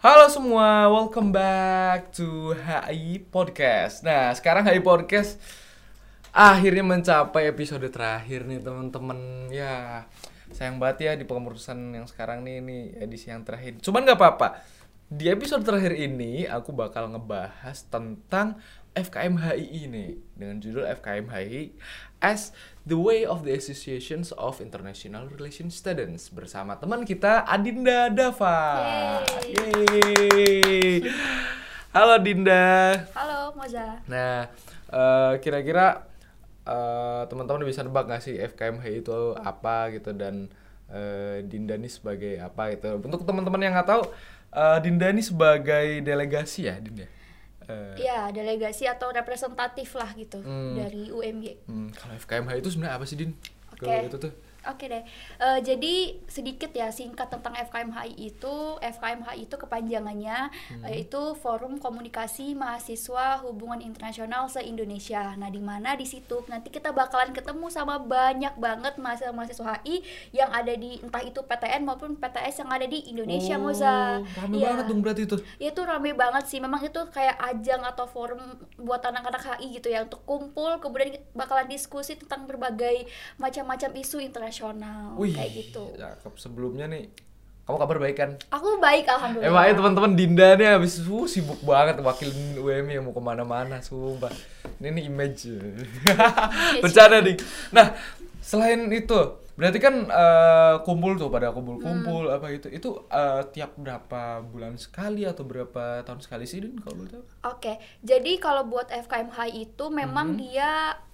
Halo semua, welcome back to HI Podcast. Nah, sekarang HI Podcast akhirnya mencapai episode terakhir nih teman-teman. Ya, sayang banget ya di pengurusan yang sekarang nih ini edisi yang terakhir. Cuman nggak apa-apa. Di episode terakhir ini aku bakal ngebahas tentang FKMHI ini dengan judul FKMHI as the way of the associations of international relations students bersama teman kita Adinda Dava. Yeay. Halo Dinda. Halo Moza. Nah, eh, kira-kira eh, teman-teman bisa nebak gak sih FKMHI itu apa gitu dan eh, Dinda ini sebagai apa gitu. Untuk teman-teman yang nggak tahu, eh, Dinda ini sebagai delegasi ya, Dinda. Eh, Iya, delegasi atau representatif lah gitu Hmm. dari UMY. hmm, kalau FKMHI itu sebenarnya apa sih, Din? Oke. Kalau itu tuh. Oke deh. Eh, jadi sedikit ya singkat tentang FKMHI itu. FKMHI itu kepanjangannya Hmm. eh, itu Forum Komunikasi Mahasiswa Hubungan Internasional se-Indonesia. Nah, di mana di situ nanti kita bakalan ketemu sama banyak banget mahasiswa-mahasiswa HI yang ada di entah itu PTN maupun PTS yang ada di Indonesia, Oh, Moza. Rame Iya. banget dong berarti itu. Ya, itu rame banget sih memang itu kayak ajang atau forum buat anak-anak HI gitu ya untuk kumpul kemudian bakalan diskusi tentang berbagai macam-macam isu internasional Wih, kayak gitu cakep. Sebelumnya nih, kamu kabar baik kan? aku baik alhamdulillah Emangnya teman-teman Dinda nih habis uh, sibuk banget wakilin UMI yang mau ke mana-mana, sumpah. Ini nih image. Bercanda nih. Nah, selain itu, berarti kan eh, kumpul tuh pada kumpul-kumpul apa gitu. Itu eh, tiap berapa bulan sekali atau berapa tahun sekali sih, Din kalau boleh tahu? Oke, jadi kalau buat FKMHI itu memang Mhm. dia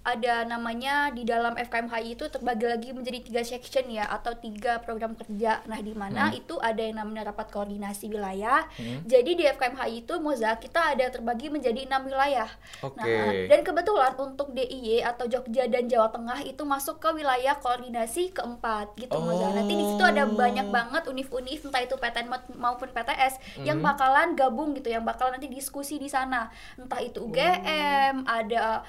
ada namanya di dalam FKMHI itu terbagi lagi menjadi tiga section ya atau tiga program kerja. Nah, di mana Hmm. itu ada yang namanya rapat koordinasi wilayah. Hmm. Jadi di FKMHI itu Moza kita ada terbagi menjadi enam wilayah. Oke. Nah, dan kebetulan untuk DIY atau Jogja dan Jawa Tengah itu masuk ke wilayah koordinasi keempat gitu Moza. Nanti di situ ada Oh. banyak banget univ-univ entah itu PTN ma- maupun PTS yang Mhm. bakalan gabung gitu, yang bakalan nanti diskusi di sana. Entah itu UGM, ada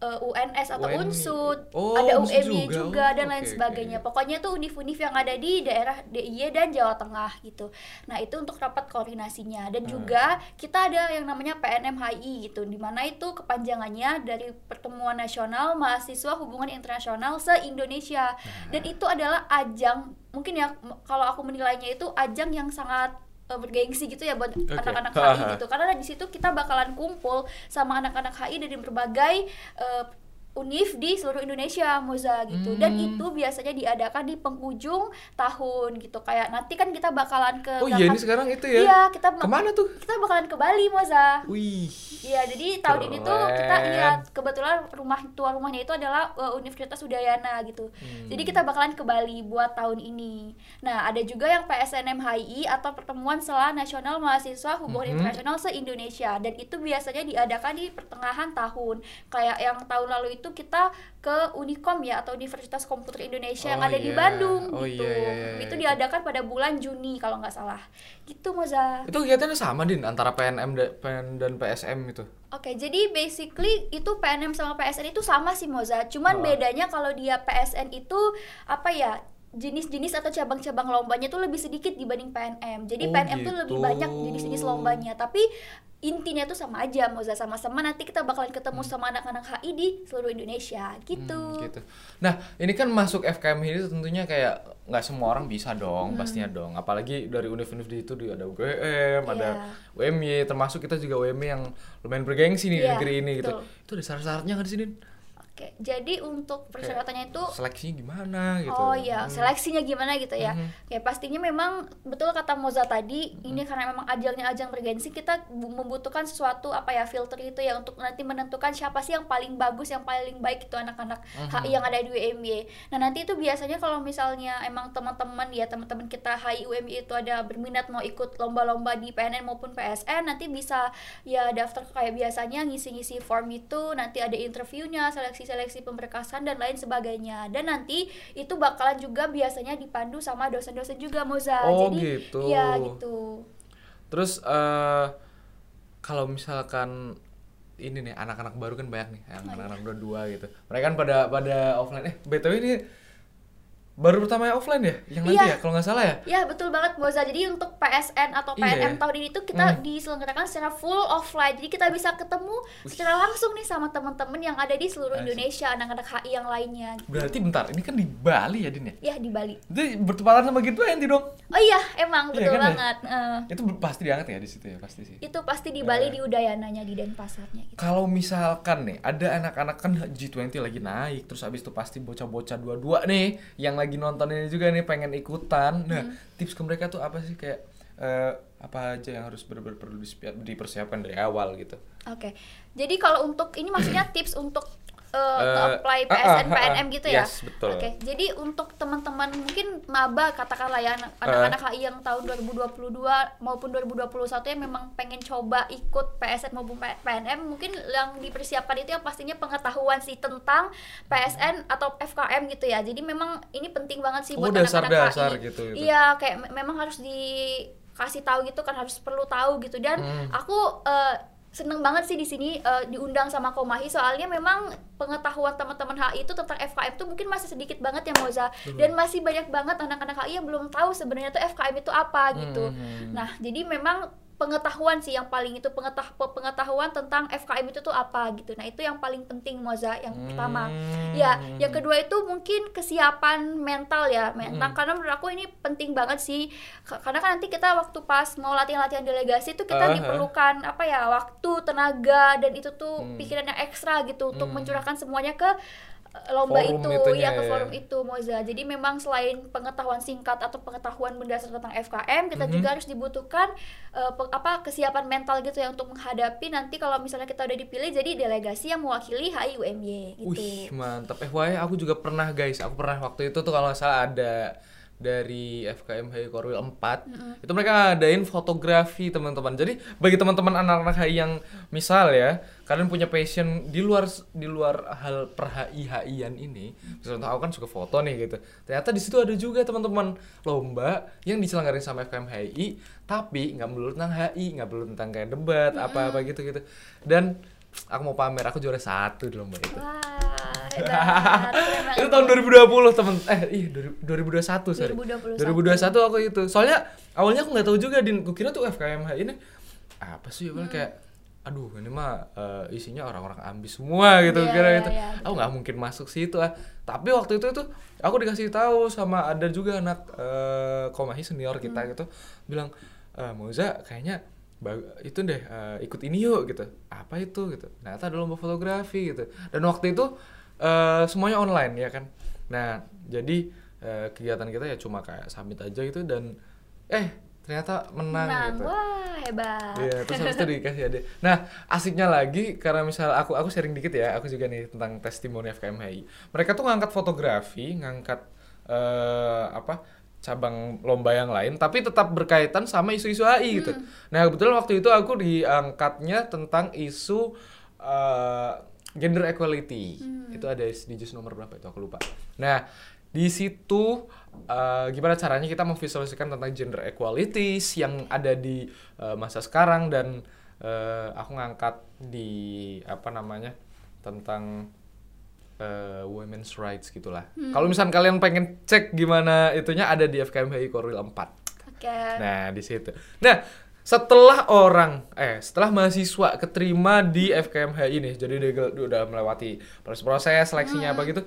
uh, UNS atau UNI. Unsud, Oh, ada UMY juga. juga, Oh, dan lain oke, sebagainya. oke. Pokoknya tuh univ-univ yang ada di daerah DIY dan Jawa Tengah gitu. Nah, itu untuk rapat koordinasinya dan Hmm. juga kita ada yang namanya PNMHI gitu, di mana itu kepanjangannya dari Pertemuan Nasional Mahasiswa Hubungan Internasional se-Indonesia. Dan itu adalah ajang mungkin ya kalau aku menilainya itu ajang yang sangat eh, bergengsi gitu ya buat Oke. anak-anak HI gitu karena di situ kita bakalan kumpul sama anak-anak HI dari berbagai eh, univ di seluruh Indonesia Moza gitu dan Hmm. itu biasanya diadakan di penghujung tahun gitu kayak nanti kan kita bakalan ke Oh iya, ini sekarang itu ya. iya kita ma- Ke mana tuh? kita bakalan ke Bali Moza Wih. Iya, jadi tahun ini tuh kita Keren. lihat kebetulan rumah tua rumahnya itu adalah uh, Universitas Udayana gitu. Hmm. Jadi kita bakalan ke Bali buat tahun ini. Nah, ada juga yang PSNMHI atau Pertemuan Sela Nasional Mahasiswa Hubungan Mhm. Internasional se-Indonesia dan itu biasanya diadakan di pertengahan tahun. Kayak yang tahun lalu itu kita ke Unikom ya atau Universitas Komputer Indonesia yang Oh ada di iya. Bandung Oh gitu. iya, iya, iya, itu iya. diadakan pada bulan Juni kalau nggak salah. Gitu Moza. Itu kegiatannya sama, Din, antara PNM da- PN dan PSM itu. Oke, jadi basically itu PNM sama PSN itu sama sih Moza. Cuman Oh. bedanya kalau dia PSN itu apa ya? Jenis-jenis atau cabang-cabang lombanya tuh lebih sedikit dibanding PNM. Jadi Oh, PNM tuh lebih gitu. banyak jenis-jenis lombanya, tapi intinya tuh sama aja Moza sama-sama nanti kita bakalan ketemu sama anak-anak HI di seluruh Indonesia gitu. Hmm, gitu. Nah, ini kan masuk FKM ini tentunya kayak nggak semua orang bisa dong, Hmm. pastinya dong. Apalagi dari univ-univ di itu ada UGM, ada Iya. UMY, termasuk kita juga UMY yang lumayan bergengsi nih di Iya, negeri ini gitu. betul. Itu ada syarat-syaratnya nggak di sini? Oke, jadi untuk persyaratannya itu Seleksinya gimana gitu. Oh iya, Hmm. seleksinya gimana gitu ya? Mhm. Ya pastinya memang betul kata Moza tadi, ini karena memang ajangnya ajang bergensi, kita bu- membutuhkan sesuatu apa ya filter itu ya untuk nanti menentukan siapa sih yang paling bagus, yang paling baik itu anak-anak Mhm. HI yang ada di UMY. Nah nanti itu biasanya kalau misalnya emang teman-teman ya teman-teman kita HI UMY itu ada berminat mau ikut lomba-lomba di PNN maupun PSN, nanti bisa ya daftar kayak biasanya ngisi-ngisi form itu, nanti ada interviewnya, seleksi-seleksi pemberkasan dan lain sebagainya. Dan nanti itu bakalan juga biasanya dipandu sama dosen-dosen juga Moza. Oh, Jadi gitu. Iya gitu. Terus eh kalau misalkan ini nih anak-anak baru kan banyak nih, yang Oh, iya. anak-anak dua gitu. Mereka kan pada pada offline. Eh, btw ini baru pertama yang offline ya yang nanti Iya. ya kalau nggak salah ya Ya betul banget Moza. Jadi untuk PSN atau Iya. PNM tahun ini tuh kita Hmm. diselenggarakan secara full offline. Jadi kita bisa ketemu secara langsung nih sama teman-teman yang ada di seluruh Asik. Indonesia, anak-anak HI yang lainnya. berarti bentar ini kan di Bali ya Din ya Ya di Bali. itu bertepatan sama gitu nanti dong Oh iya, emang Iya betul kan ya? banget. Eh, itu pasti diangkat ya di situ ya pasti sih itu pasti di Bali di Udayananya di Denpasarnya gitu. kalau misalkan nih ada anak-anak kan G20 lagi naik terus abis itu pasti bocah-bocah dua-dua nih yang lagi nonton ini juga nih pengen ikutan nah Hmm. tips ke mereka tuh apa sih kayak eh, apa aja yang harus benar-benar perlu dipersiapkan dari awal gitu Oke. Jadi kalau untuk ini maksudnya tips untuk uh, Eh, apply PSN ah, ah, PNM gitu ya. yes, betul. Oke. Jadi untuk teman-teman mungkin maba katakanlah ya anak- anak-anak HI yang tahun 2022 maupun 2021 yang memang pengen coba ikut PSN maupun PNM mungkin yang dipersiapkan itu yang pastinya pengetahuan sih tentang PSN atau FKM gitu ya. Jadi memang ini penting banget sih Oh, buat anak-anak HI. gitu, gitu. Iya, kayak me- memang harus dikasih tahu gitu kan harus perlu tahu gitu dan Hmm. aku eh, seneng banget sih di sini eh, diundang sama Komahi soalnya memang pengetahuan teman-teman HI itu tentang FKM itu mungkin masih sedikit banget ya Moza dan masih banyak banget anak-anak HI yang belum tahu sebenarnya tuh FKM itu apa gitu. Hmm. Nah, jadi memang pengetahuan sih yang paling itu pengetah pengetahuan tentang FKM itu tuh apa gitu. Nah, itu yang paling penting Moza yang pertama. Hmm. Ya, yang kedua itu mungkin kesiapan mental ya, mental Mm. karena menurut aku ini penting banget sih. Karena kan nanti kita waktu pas mau latihan-latihan delegasi itu kita Ah, ah. diperlukan apa ya, waktu, tenaga dan itu tuh Hmm. pikiran yang ekstra gitu untuk Hmm. mencurahkan semuanya ke uh, lomba Forum itu, itunya ya ke ya. forum itu Moza. Jadi memang selain pengetahuan singkat atau pengetahuan mendasar tentang FKM, kita Mhm. juga harus dibutuhkan uh, pe- apa kesiapan mental gitu ya untuk menghadapi nanti kalau misalnya kita udah dipilih jadi delegasi yang mewakili HIUMY gitu. Wih mantap FYI aku juga pernah guys aku pernah waktu itu tuh kalau salah ada dari FKM HI Korwil 4 itu mereka ngadain fotografi teman-teman. Jadi bagi teman-teman anak-anak HI yang misal ya kalian punya passion di luar di luar hal per HI HI-an ini misalnya aku kan suka foto nih gitu. Ternyata di situ ada juga teman-teman lomba yang diselenggarin sama FKM HI tapi nggak melulu tentang HI nggak melulu tentang kayak debat apa-apa gitu gitu dan aku mau pamer aku juara satu di lomba itu. Banget. Itu tahun 2020 temen. Eh iya 2021 sorry. 2021. 2021 aku itu. Soalnya awalnya aku nggak tahu juga din. Aku kira tuh FKMH ini apa sih? Hmm. Kayak aduh ini mah eh, isinya orang-orang ambis semua gitu. Iya, kira iya, gitu. iya, aku nggak mungkin masuk situ ah. Tapi waktu itu tuh aku dikasih tahu sama ada juga anak eh, komahi senior kita Hmm. gitu. Bilang eh Moza kayaknya itu deh eh, ikut ini yuk gitu. Apa itu? gitu. Ternyata ada lomba fotografi gitu. Dan waktu itu eh, semuanya online ya kan nah jadi eh, kegiatan kita ya cuma kayak summit aja gitu dan eh ternyata menang, Menang. gitu Wah, hebat. Iya, terus habis itu dikasih hadiah. Nah, asiknya lagi karena misal aku aku sharing dikit ya, aku juga nih tentang testimoni FKMHI. Mereka tuh ngangkat fotografi, ngangkat eh apa cabang lomba yang lain, tapi tetap berkaitan sama isu-isu HI gitu. Nah, kebetulan waktu itu aku diangkatnya tentang isu eh, gender equality. Itu ada SDGs nomor berapa itu aku lupa. Nah, di situ eh, gimana caranya kita memvisualisasikan tentang gender equalities yang ada di eh, masa sekarang dan eh, aku ngangkat di apa namanya tentang eh, women's rights gitulah. Kalau misalnya kalian pengen cek gimana itunya ada di FKMHI Korwil 4. Oke. Nah, di situ. Nah, setelah orang eh setelah mahasiswa keterima di FKMH ini, jadi dia udah melewati proses-proses seleksinya apa gitu.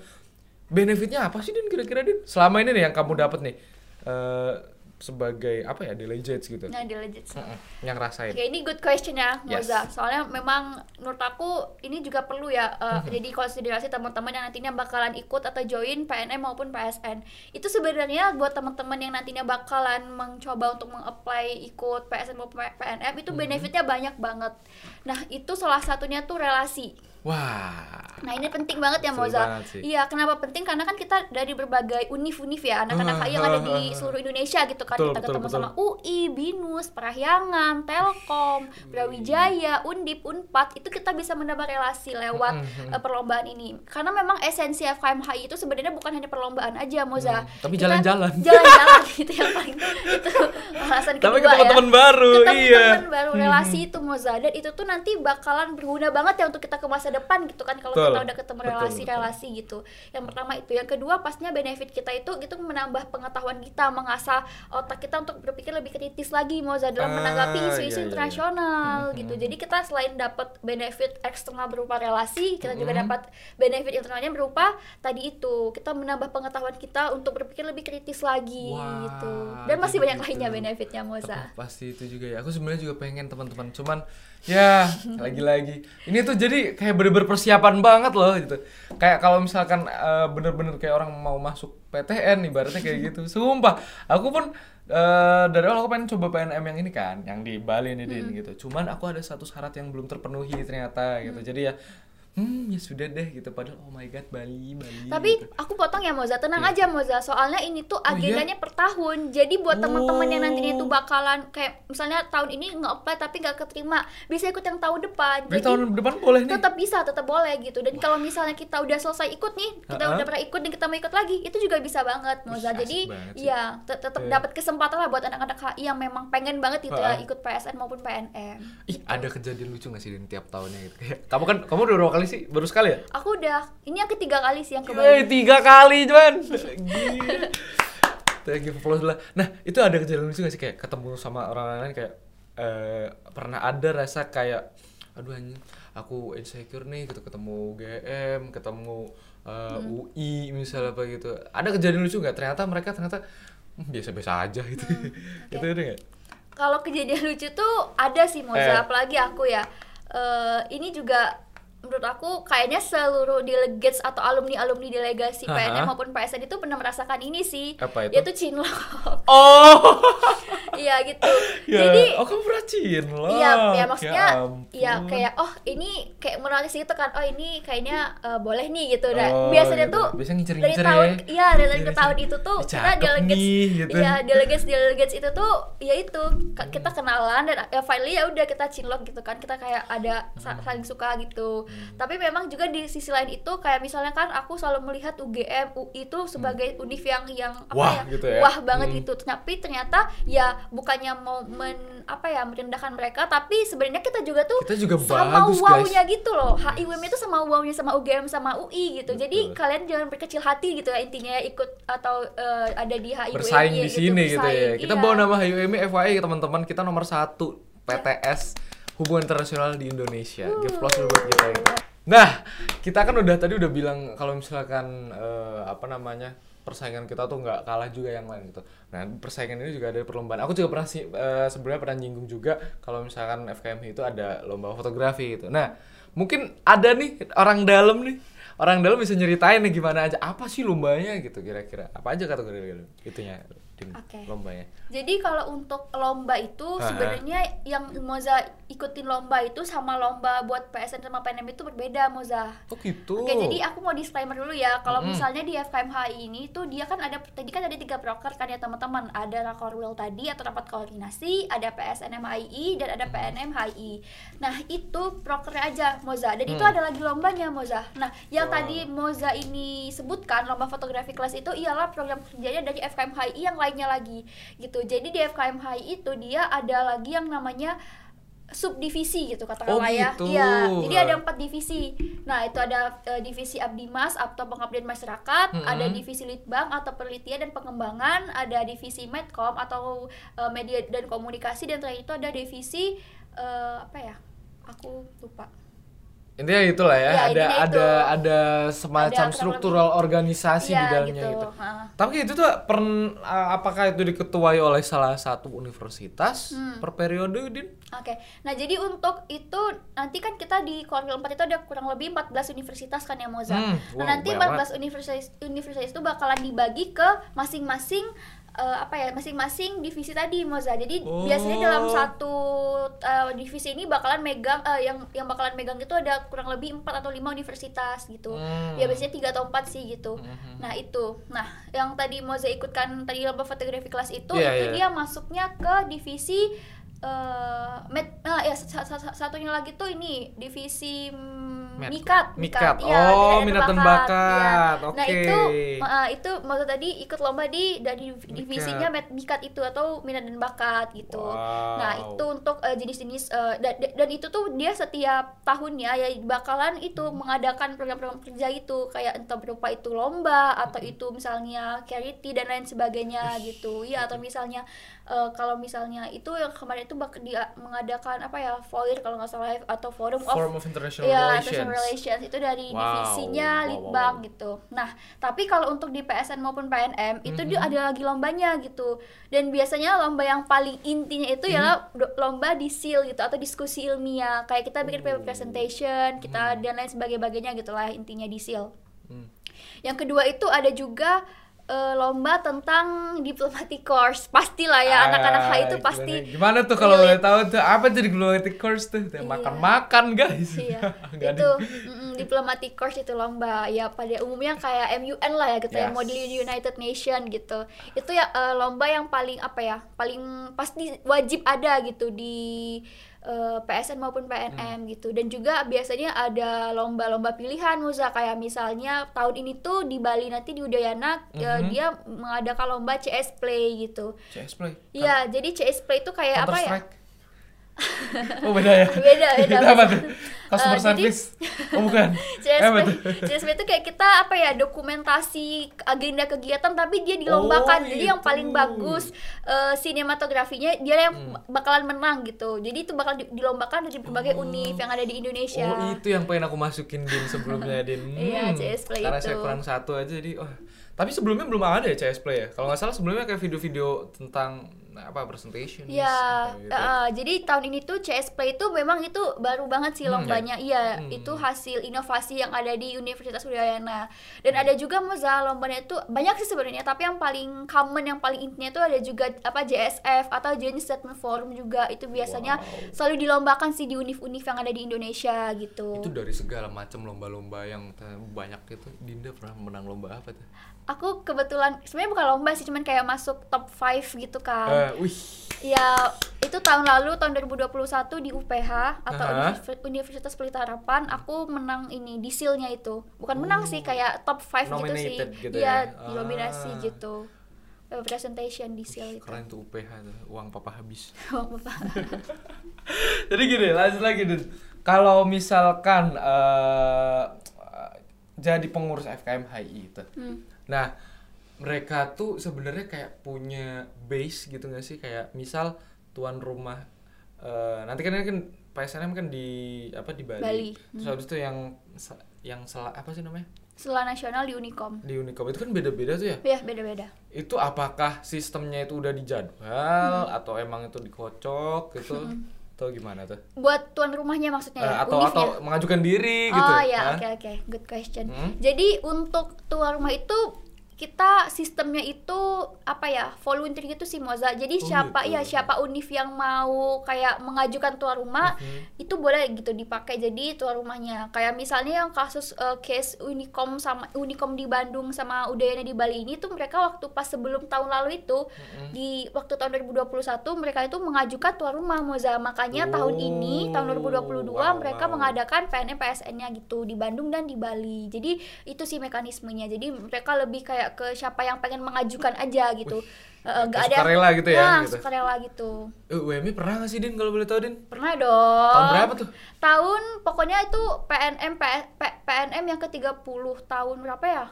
Benefitnya apa sih Din kira-kira Din? Selama ini nih yang kamu dapat nih eh sebagai apa ya delegates gitu. Nah, di legit. Mm-mm, yang rasain. Oke, ini good question ya, Yes. Moza. Soalnya memang menurut aku ini juga perlu ya uh, jadi konsiderasi teman-teman yang nantinya bakalan ikut atau join PNM maupun PSN. Itu sebenarnya buat teman-teman yang nantinya bakalan mencoba untuk meng-apply ikut PSN maupun PNM itu benefitnya banyak banget. Nah, itu salah satunya tuh relasi. Wah. Nah ini penting banget ya Moza. Iya, kenapa penting? Karena kan kita dari berbagai univ-univ ya, anak-anak Ah, HI yang ada ah, di ah, ah. seluruh Indonesia gitu kan. Betul, kita betul, ketemu betul. sama UI, BINUS, Parahyangan, Telkom, Brawijaya, Undip, Unpad. Itu kita bisa menambah relasi lewat eh, perlombaan ini. Karena memang esensi FKM HI itu sebenarnya bukan hanya perlombaan aja, Moza. Hmm, tapi Kita- jalan-jalan. Jalan-jalan itu yang paling itu alasan Tapi kedua ketemu ya teman baru, ketemu iya. teman baru relasi itu Moza dan itu tuh nanti bakalan berguna banget ya untuk kita ke masa depan gitu kan kalau kita udah ketemu relasi-relasi gitu. Yang pertama itu, yang kedua pastinya benefit kita itu gitu menambah pengetahuan kita, mengasah otak kita untuk berpikir lebih kritis lagi Moza dalam Ah, menanggapi iya, isu-isu iya, iya. internasional Hmm, gitu. Jadi kita selain dapat benefit eksternal berupa relasi, kita juga Hmm. dapat benefit internalnya berupa tadi itu kita menambah pengetahuan kita untuk berpikir lebih kritis lagi Wah, gitu. Dan masih banyak gitu. lainnya benefitnya Moza. Pasti itu juga ya. Aku sebenarnya juga pengen teman-teman. Cuman ya lagi-lagi ini tuh jadi kayak bener-bener persiapan banget loh gitu. Kayak kalau misalkan eh, bener-bener kayak orang mau masuk PTN ibaratnya kayak gitu. Sumpah, aku pun eh, dari awal aku pengen coba PNM yang ini kan, yang di Bali nih Din gitu. Cuman aku ada satu syarat yang belum terpenuhi ternyata gitu. Jadi ya hmm ya sudah deh gitu padahal oh my god Bali Bali Tapi gitu. aku potong ya Moza, tenang Iya. aja Moza. Soalnya ini tuh Oh, iya? agendanya per tahun. Jadi buat teman-teman yang nantinya tuh Oh. bakalan kayak misalnya tahun ini nge-apply tapi nggak keterima, bisa ikut yang tahun depan. Jadi tahun depan boleh nih tetap bisa, tetap boleh gitu. Dan kalau misalnya kita udah selesai ikut nih, kita Ha-ha. udah pernah ikut dan kita mau ikut lagi, itu juga bisa banget Moza. Asik Jadi banget sih. ya te- tetap dapat kesempatan lah buat anak-anak HI yang memang pengen banget gitu ya ikut PSN maupun PNM. Ih, ada kejadian lucu gak sih Din tiap tahunnya gitu? kamu kan kamu udah kali sih? Baru sekali ya? Aku udah ini yang ketiga kali sih yang ke Bali. tiga kali cuman. Gila. Thank you applause lah. Nah, itu ada kejadian lucu gak sih kayak ketemu sama orang lain kayak eh pernah ada rasa kayak aduh anjing aku insecure nih gitu ketemu GM, ketemu eh, UI misalnya apa gitu. Ada kejadian lucu nggak? Ternyata mereka ternyata hmm, biasa-biasa aja gitu. Itu ada nggak? Kalau kejadian lucu tuh ada sih Moza, Eh. apalagi aku ya. Eh, ini juga menurut aku kayaknya seluruh delegates atau alumni-alumni delegasi Aha. PNM maupun PSN itu pernah merasakan ini sih. Apa itu? Yaitu cinlok. Oh. Iya gitu. ya. Jadi oh kamu rajin loh. Iya, ya maksudnya ampun. ya kayak oh ini kayak menulis gitu kan. Oh ini kayaknya eh, boleh nih gitu. Dan Oh, biasanya gitu. tuh Biasa dari ngincer-ngincer tahun ya. iya dari tahun ke Iya, tahun iya. itu tuh kita delegates nih, gitu. iya delegates delegates itu tuh ya itu kita kenalan dan ya finally ya udah kita cinlok gitu kan kita kayak ada Hmm. saling suka gitu tapi memang juga di sisi lain itu kayak misalnya kan aku selalu melihat UGM UI itu sebagai univ yang yang apa Hmm. Wah, ya gitu ya. wah banget Hmm. gitu tapi ternyata ya bukannya mau men apa ya merendahkan mereka tapi sebenarnya kita juga tuh Kita juga sama bagus, wow-nya guys. gitu loh HIWM itu sama wow-nya sama UGM sama UI gitu jadi Betul. kalian jangan berkecil hati gitu ya intinya ya ikut atau eh, ada di HIWM bersaing di sini gitu ya. Kita Iya. bawa nama HUMI FYI teman-teman kita nomor satu PTS hubungan internasional di Indonesia. Give applause dulu buat kita. ya. Nah, kita kan udah tadi udah bilang kalau misalkan eh, apa namanya persaingan kita tuh nggak kalah juga yang lain gitu. Nah, persaingan ini juga ada perlombaan. Aku juga pernah sih eh, sebenarnya pernah nyinggung juga kalau misalkan FKMI itu ada lomba fotografi gitu. Nah, mungkin ada nih orang dalam nih orang dalam bisa nyeritain nih gimana aja apa sih lombanya gitu kira-kira apa aja kategori itunya Din, Oke. lombanya Jadi kalau untuk lomba itu Aha. sebenarnya yang Moza ikutin lomba itu sama lomba buat PSN sama PNM itu berbeda Moza. oh gitu Oke, jadi aku mau disclaimer dulu ya. Kalau Mm-mm. misalnya di FKMHI ini tuh dia kan ada tadi kan ada tiga proker kan ya teman-teman. Ada Rakorwil tadi atau rapat koordinasi, ada PSNMHI dan ada PNMHI. Nah, itu prokernya aja Moza. Dan itu Hmm. ada lagi lombanya Moza. Nah, yang Wow. tadi Moza ini sebutkan lomba fotografi kelas itu ialah program kerjanya dari FKMHI yang lainnya lagi gitu. Jadi di FKMHI itu dia ada lagi yang namanya subdivisi gitu katakanlah Oh, ya. gitu. Iya, jadi ada empat divisi. Nah, itu ada eh, divisi Abdimas atau pengabdian masyarakat, Mm-mm. ada divisi Litbang atau penelitian dan pengembangan, ada divisi Medcom atau eh, media dan komunikasi dan terakhir itu ada divisi eh, apa ya? Aku lupa. Intinya itulah ya, Ya, ada intinya itu. ada ada semacam struktural organisasi di Iya, dalamnya gitu, Ha. tapi itu tuh pern, apakah itu diketuai oleh salah satu universitas Hmm. per periode din Oke, nah jadi untuk itu nanti kan kita di kuartil 4 itu ada kurang lebih 14 universitas kan ya Moza. Hmm, nah wow, nanti banyak 14 universitas universitas itu bakalan dibagi ke masing-masing eh, apa ya masing-masing divisi tadi Moza. Jadi Oh. biasanya dalam satu eh, divisi ini bakalan megang eh, yang yang bakalan megang itu ada kurang lebih 4 atau 5 universitas gitu. Hmm. Ya biasanya 3 atau 4 sih gitu. Mhm. Nah, itu. Nah, yang tadi Moza ikutkan tadi lomba fotografi kelas itu Iya, itu iya. dia masuknya ke divisi eh med, ah, ya sa- sa- sa- satunya lagi tuh ini divisi Med- mikat, mikat. iya, Oh, minat dan bakat. Nah Oke. itu, uh, itu maksud tadi ikut lomba di dari divisinya med- mikat itu atau minat dan bakat gitu. Wow. Nah itu untuk uh, jenis-jenis uh, dan, dan itu tuh dia setiap tahunnya ya bakalan itu mengadakan program-program kerja itu kayak entah berupa itu lomba atau itu misalnya charity dan lain sebagainya gitu. Ya atau misalnya uh, kalau misalnya itu yang kemarin itu bak dia mengadakan apa ya FOIR kalau nggak salah atau forum of Forum of International Iya, Relations. Relations itu dari Wow, divisinya wow, Litbang wow. gitu. Nah, tapi kalau untuk di PSN maupun PNM itu dia Mhm. ada lagi lombanya gitu. Dan biasanya lomba yang paling intinya itu Mhm. ialah do- lomba di SIL gitu atau diskusi ilmiah. Kayak kita bikin paper Oh. presentation, kita dan lain sebagainya gitulah intinya di SIL. Hmm. Yang kedua itu ada juga eh, lomba tentang diplomatic course. Pastilah ya anak-anak HI itu Ah, pasti gimana, tuh kalau boleh tahu tuh apa jadi diplomatic course tuh Iya. makan-makan guys Iya, Nggak ada. itu mm, diplomatic course itu lomba ya pada umumnya kayak MUN lah ya gitu ya Yes. model United Nation gitu itu ya eh, lomba yang paling apa ya paling pasti wajib ada gitu di eh, PSN maupun PNM Hmm. gitu dan juga biasanya ada lomba-lomba pilihan Muza kayak misalnya tahun ini tuh di Bali nanti di Udayana eh, Mhm. dia mengadakan lomba CS Play gitu CS Play Iya, jadi CS Play itu kayak Counter apa ya? Strike Oh beda ya? Beda, beda. Itu apa tuh? Customer Eh, jadi- service? Oh bukan? CSP, tuh? CSP itu kayak kita apa ya dokumentasi agenda kegiatan tapi dia dilombakan Oh, jadi yang gitu. paling bagus eh, sinematografinya dia yang Hmm. bakalan menang gitu jadi itu bakal di- dilombakan dari berbagai univ yang ada di Indonesia Oh itu yang pengen aku masukin Din sebelumnya Din Iya, CS Play Karena itu. saya kurang satu aja jadi oh. Tapi sebelumnya belum ada ya CS Play ya? Kalau nggak salah sebelumnya kayak video-video tentang apa presentation Ya, gitu. eh, jadi tahun ini tuh CS Play itu memang itu baru banget sih Hmm, lombanya. Iya, Hmm. itu hasil inovasi yang ada di Universitas Udayana. Dan ada juga Moza lombanya itu banyak sih sebenarnya, tapi yang paling common yang paling intinya itu ada juga apa JSF atau Joint Statement Forum juga. Itu biasanya Wow. selalu dilombakan sih di univ-univ yang ada di Indonesia gitu. Itu dari segala macam lomba-lomba yang banyak itu Dinda pernah menang lomba apa tuh? Aku kebetulan sebenarnya bukan lomba sih, cuman kayak masuk top 5 gitu kan. Wih. Ya, itu tahun lalu tahun 2021 di UPH atau Aha. Univers- Universitas Pelita Harapan aku menang ini di silnya itu. Bukan menang sih kayak top 5 gitu sih. Gitu Iya, ya? dinominasi Ah. gitu. Eh, Presentation di sil itu. Keren tuh UPH tuh, uang papa habis. Wah, Bapak. Jadi gini, lanjut lagi Din. Kalau misalkan eh, jadi pengurus FKM HI itu. Hmm. Nah, mereka tuh sebenarnya kayak punya base gitu gak sih? Kayak misal tuan rumah eh, nanti kan kan PSNM kan di apa di Bali. Bali. Terus habis itu yang yang sela, apa sih namanya? Setelah nasional di Unicom. Di Unicom itu kan beda-beda tuh ya. Ya, beda-beda. Itu apakah sistemnya itu udah dijadwal atau emang itu dikocok gitu? Atau gimana tuh? Buat tuan rumahnya maksudnya Eh, ya, atau atau mengajukan diri gitu. Oh ya, Hah? oke oke, good question. Hmm? Jadi untuk tuan rumah itu kita sistemnya itu apa ya volunteer gitu sih Moza. Jadi Oh, siapa gitu. ya siapa univ yang mau kayak mengajukan tuan rumah Mhm. itu boleh gitu dipakai jadi tuan rumahnya. Kayak misalnya yang kasus eh, case Unicom sama Unicom di Bandung sama Udayana di Bali ini tuh mereka waktu pas sebelum tahun lalu itu Mhm. di waktu tahun 2021 mereka itu mengajukan tuan rumah Moza. Makanya tahun ini tahun 2022 Wow, mereka wow. mengadakan PNM PSN-nya gitu di Bandung dan di Bali. Jadi itu sih mekanismenya. Jadi mereka lebih kayak ke siapa yang pengen mengajukan aja gitu. Eh, nggak ada sukarela gitu ya, Nah, gitu. sukarela gitu. Eh, UMI pernah gak sih Din kalau boleh tahu Din? Pernah dong. Tahun berapa tuh? Tahun pokoknya itu PNM P- P- PNM yang ke-30 tahun berapa ya?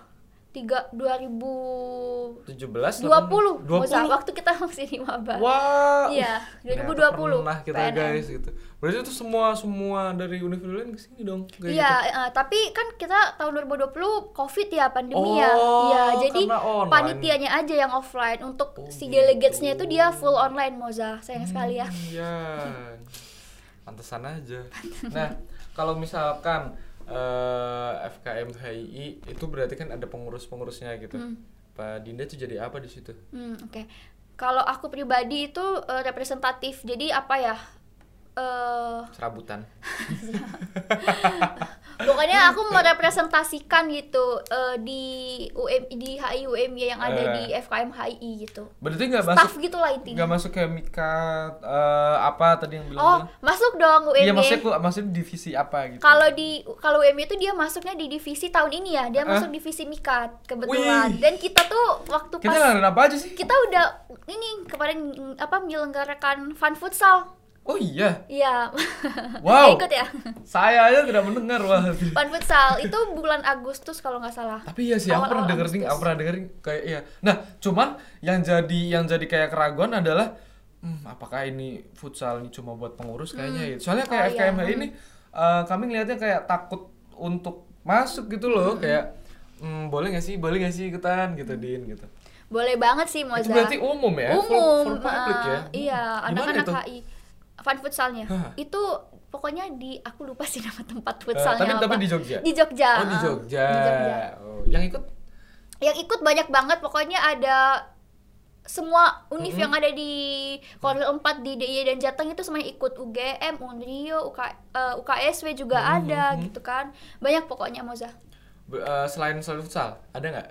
3 2020 17 20 20 waktu kita masih di maba. Wah. Iya, ternyata 2020 Pernah kita PNM. guys gitu. Berarti itu semua semua dari universitas lain ke sini dong. Iya, gitu. eh, tapi kan kita tahun 2020 Covid ya pandemi ya. Oh, Iya, jadi panitianya aja yang offline. Untuk Oh, si gitu. delegatesnya itu dia full online Moza. Sayang sekali ya. Hmm, Iya. Pantesan aja. Nah, kalau misalkan eh, FKM HII itu berarti kan ada pengurus-pengurusnya gitu. Hmm. Pak Dinda tuh jadi apa di situ? Hmm, oke. Kalau aku pribadi itu eh, representatif. Jadi apa ya? Eh Serabutan. pokoknya aku merepresentasikan gitu eh, di UM di HI UMY yang ada Eh. di FKM HI gitu Berarti nggak staff masuk gitu lah intinya nggak masuk kayak mikat eh, apa tadi yang bilang? oh masuk dong UMY Iya maksudnya kok maksudnya divisi apa gitu? kalau di kalau UMY itu dia masuknya di divisi tahun ini ya dia Eh? masuk divisi mikat kebetulan Wih. dan kita tuh waktu kita pas apa aja sih? kita udah ini kemarin apa menyelenggarakan fun futsal Oh iya, Iya. Wow. Ikut ya. saya aja tidak mendengar wah. Fun futsal itu bulan Agustus kalau nggak salah. Tapi iya sih, aku pernah dengerin, Agustus. aku pernah dengerin kayak iya. Nah, cuman yang jadi yang jadi kayak keraguan adalah, hmm, apakah ini futsal ini cuma buat pengurus kayaknya ya. Soalnya kayak Oh, iya. FKMH ini, eh, kami ngelihatnya kayak takut untuk masuk gitu loh, Hmm. kayak, hmm, boleh nggak sih, boleh nggak sih ikutan gitu, din gitu. Boleh banget sih Moza. Itu berarti umum ya, Umum. full public ah, ya? Iya, anak-anak? HI. Fun futsalnya. Hah. Itu pokoknya di aku lupa sih nama tempat Eh, futsalnya tapi tapi apa. di Jogja. Di Jogja. Oh di ah. Jogja. Di Jogja. Oh, yang ikut? Yang ikut banyak banget pokoknya ada semua univ Mm-mm. yang ada di Korwil 4 di DIY dan Jateng itu semuanya ikut UGM, Unrio, UK, eh, UKSW juga Mm-hmm. ada gitu kan. Banyak pokoknya Moza. Be- eh, selain selain futsal, ada nggak?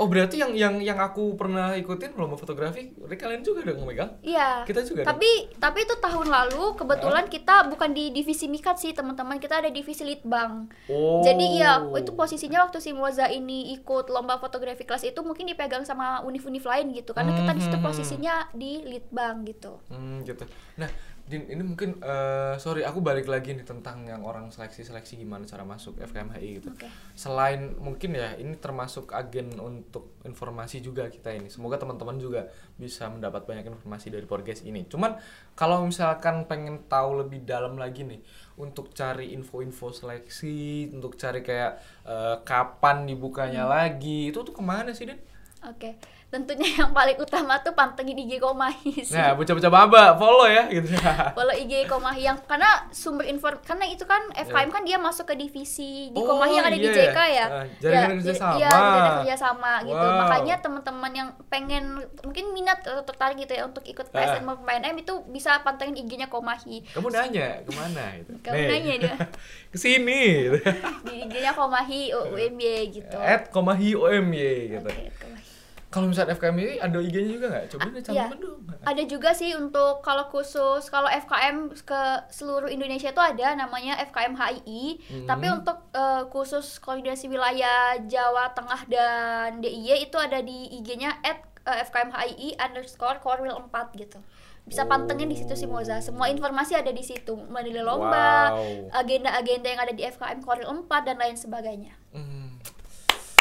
Oh berarti yang yang yang aku pernah ikutin lomba fotografi, kalian juga dong megang? Iya. Kita juga dong? Tapi tapi itu tahun lalu kebetulan kita bukan di divisi Mikat sih teman-teman kita ada divisi Litbang. Oh. Jadi iya itu posisinya waktu si Moza ini ikut lomba fotografi kelas itu mungkin dipegang sama univ-univ lain gitu karena kita di situ Mhm. posisinya di Litbang gitu. Hmm, gitu. Nah, Din, ini mungkin eh, sorry aku balik lagi nih tentang yang orang seleksi-seleksi gimana cara masuk FKMHI gitu. Oke. Selain mungkin ya ini termasuk agen untuk informasi juga kita ini. Semoga teman-teman juga bisa mendapat banyak informasi dari podcast ini. Cuman kalau misalkan pengen tahu lebih dalam lagi nih untuk cari info-info seleksi, untuk cari kayak eh, kapan dibukanya lagi, itu tuh ke mana sih, Din? Oke. Tentunya yang paling utama tuh pantengin IG Komahi sih. Nah, bocah-bocah maba, follow ya gitu. Follow IG Komahi yang karena sumber info karena itu kan FKM kan dia masuk ke divisi di Iya. Oh, Komahi yang ada di iya. JK ya. Ah, jaringan Ya, kerja jadi- sama. Iya, jaringan kerja sama gitu. Wow. Makanya teman-teman yang pengen mungkin minat atau tertarik gitu ya untuk ikut PSN maupun PNM itu bisa pantengin IG-nya Komahi. Kamu nanya ke mana gitu? Kamu Nih. nanya dia. Ke sini. gitu. Di IG-nya Komahi UMY gitu. At Komahi OMY gitu. Oke, Komahi. Kalau misalnya FKMI ada IG-nya juga nggak? Coba deh iya. cantumin dong. Ada juga sih untuk kalau khusus kalau FKM ke seluruh Indonesia itu ada namanya FKM HII. Hmm. Tapi untuk eh, khusus koordinasi wilayah Jawa Tengah dan DIY itu ada di IG-nya at eh, FKM HII underscore Korwil 4 gitu. Bisa pantengin di situ sih Moza. Semua informasi ada di situ. Mulai dari lomba, Wow. agenda-agenda yang ada di FKM Korwil 4 dan lain sebagainya. Hmm.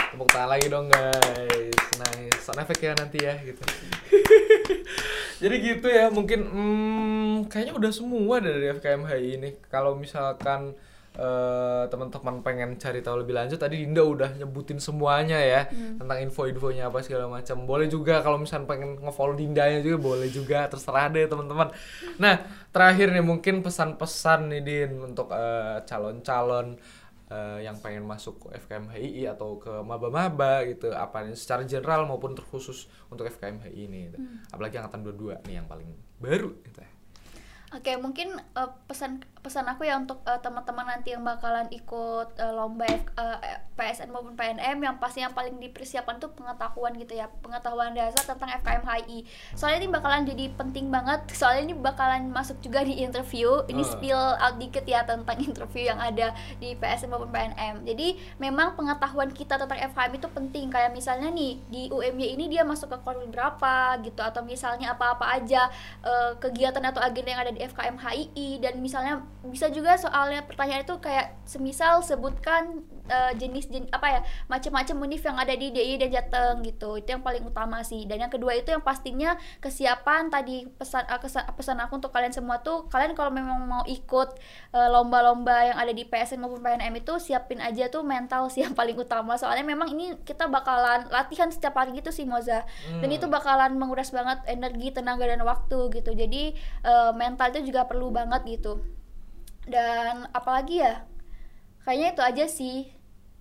Tepuk tangan lagi dong guys. Nice. Sound effect ya nanti ya gitu. Jadi gitu ya mungkin hmm, kayaknya udah semua dari FKMHI ini. Kalau misalkan eh, teman-teman pengen cari tahu lebih lanjut tadi Dinda udah nyebutin semuanya ya tentang info-infonya apa segala macam. Boleh juga kalau misalnya pengen nge-follow Dindanya juga boleh juga terserah deh teman-teman. Nah, terakhir nih mungkin pesan-pesan nih Din untuk eh, calon-calon eh, yang pengen masuk ke FKM HII atau ke maba-maba gitu apa nih secara general maupun terkhusus untuk FKM HII ini gitu. apalagi angkatan 22 nih yang paling baru gitu ya. Oke, mungkin eh, pesan pesan aku ya untuk eh, teman-teman nanti yang bakalan ikut eh, lomba F- eh, PSN maupun PNM yang pasti yang paling dipersiapkan tuh pengetahuan gitu ya, pengetahuan dasar tentang FKM HI. Soalnya ini bakalan jadi penting banget. Soalnya ini bakalan masuk juga di interview. Ini Ah. spill out dikit ya tentang interview yang ada di PSN maupun PNM. Jadi memang pengetahuan kita tentang FKM itu penting. Kayak misalnya nih di UMY ini dia masuk ke korwil berapa gitu atau misalnya apa-apa aja eh, kegiatan atau agenda yang ada di FKM HII dan misalnya bisa juga soalnya pertanyaan itu kayak semisal sebutkan eh, jenis jen, apa ya macam-macam univ yang ada di DI dan Jateng gitu. Itu yang paling utama sih. Dan yang kedua itu yang pastinya kesiapan tadi pesan eh, kesan- pesan aku untuk kalian semua tuh kalian kalau memang mau ikut eh, lomba-lomba yang ada di PSN maupun PNM itu siapin aja tuh mental sih yang paling utama. Soalnya memang ini kita bakalan latihan setiap hari gitu sih Moza. Dan Hmm. itu bakalan menguras banget energi tenaga dan waktu gitu. Jadi eh, mental itu juga perlu banget gitu. Dan apalagi ya kayaknya itu aja sih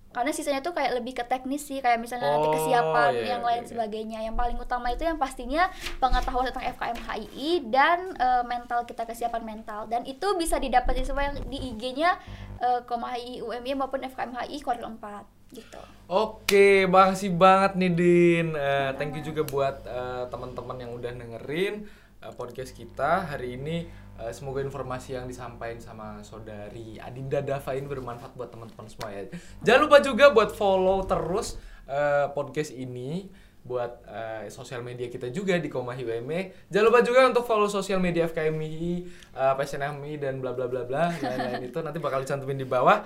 karena sisanya tuh kayak lebih ke teknis sih kayak misalnya nanti Oh, kesiapan iya, yang iya, lain iya. sebagainya yang paling utama itu yang pastinya pengetahuan tentang FKM HII dan eh, mental kita kesiapan mental dan itu bisa didapetin semua yang di IG-nya eh, Koma HII UMY maupun FKM HII kuartal 4 gitu Oke, makasih banget nih Din. Eh, thank you juga buat eh, teman-teman yang udah dengerin eh, podcast kita hari ini. Eh, semoga informasi yang disampaikan sama saudari Adinda Dava ini bermanfaat buat teman-teman semua ya. Jangan lupa juga buat follow terus eh, podcast ini buat eh, sosial media kita juga di Komahi WME. Jangan lupa juga untuk follow sosial media FKMI, uh, PSNMI dan bla bla bla bla lain-lain itu nanti bakal dicantumin di bawah.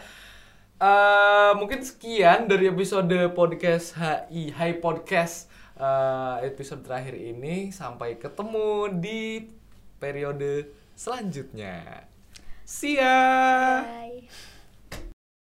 Eh, mungkin sekian dari episode podcast HI Hai Podcast eh, episode terakhir ini sampai ketemu di periode selanjutnya. See ya. Bye.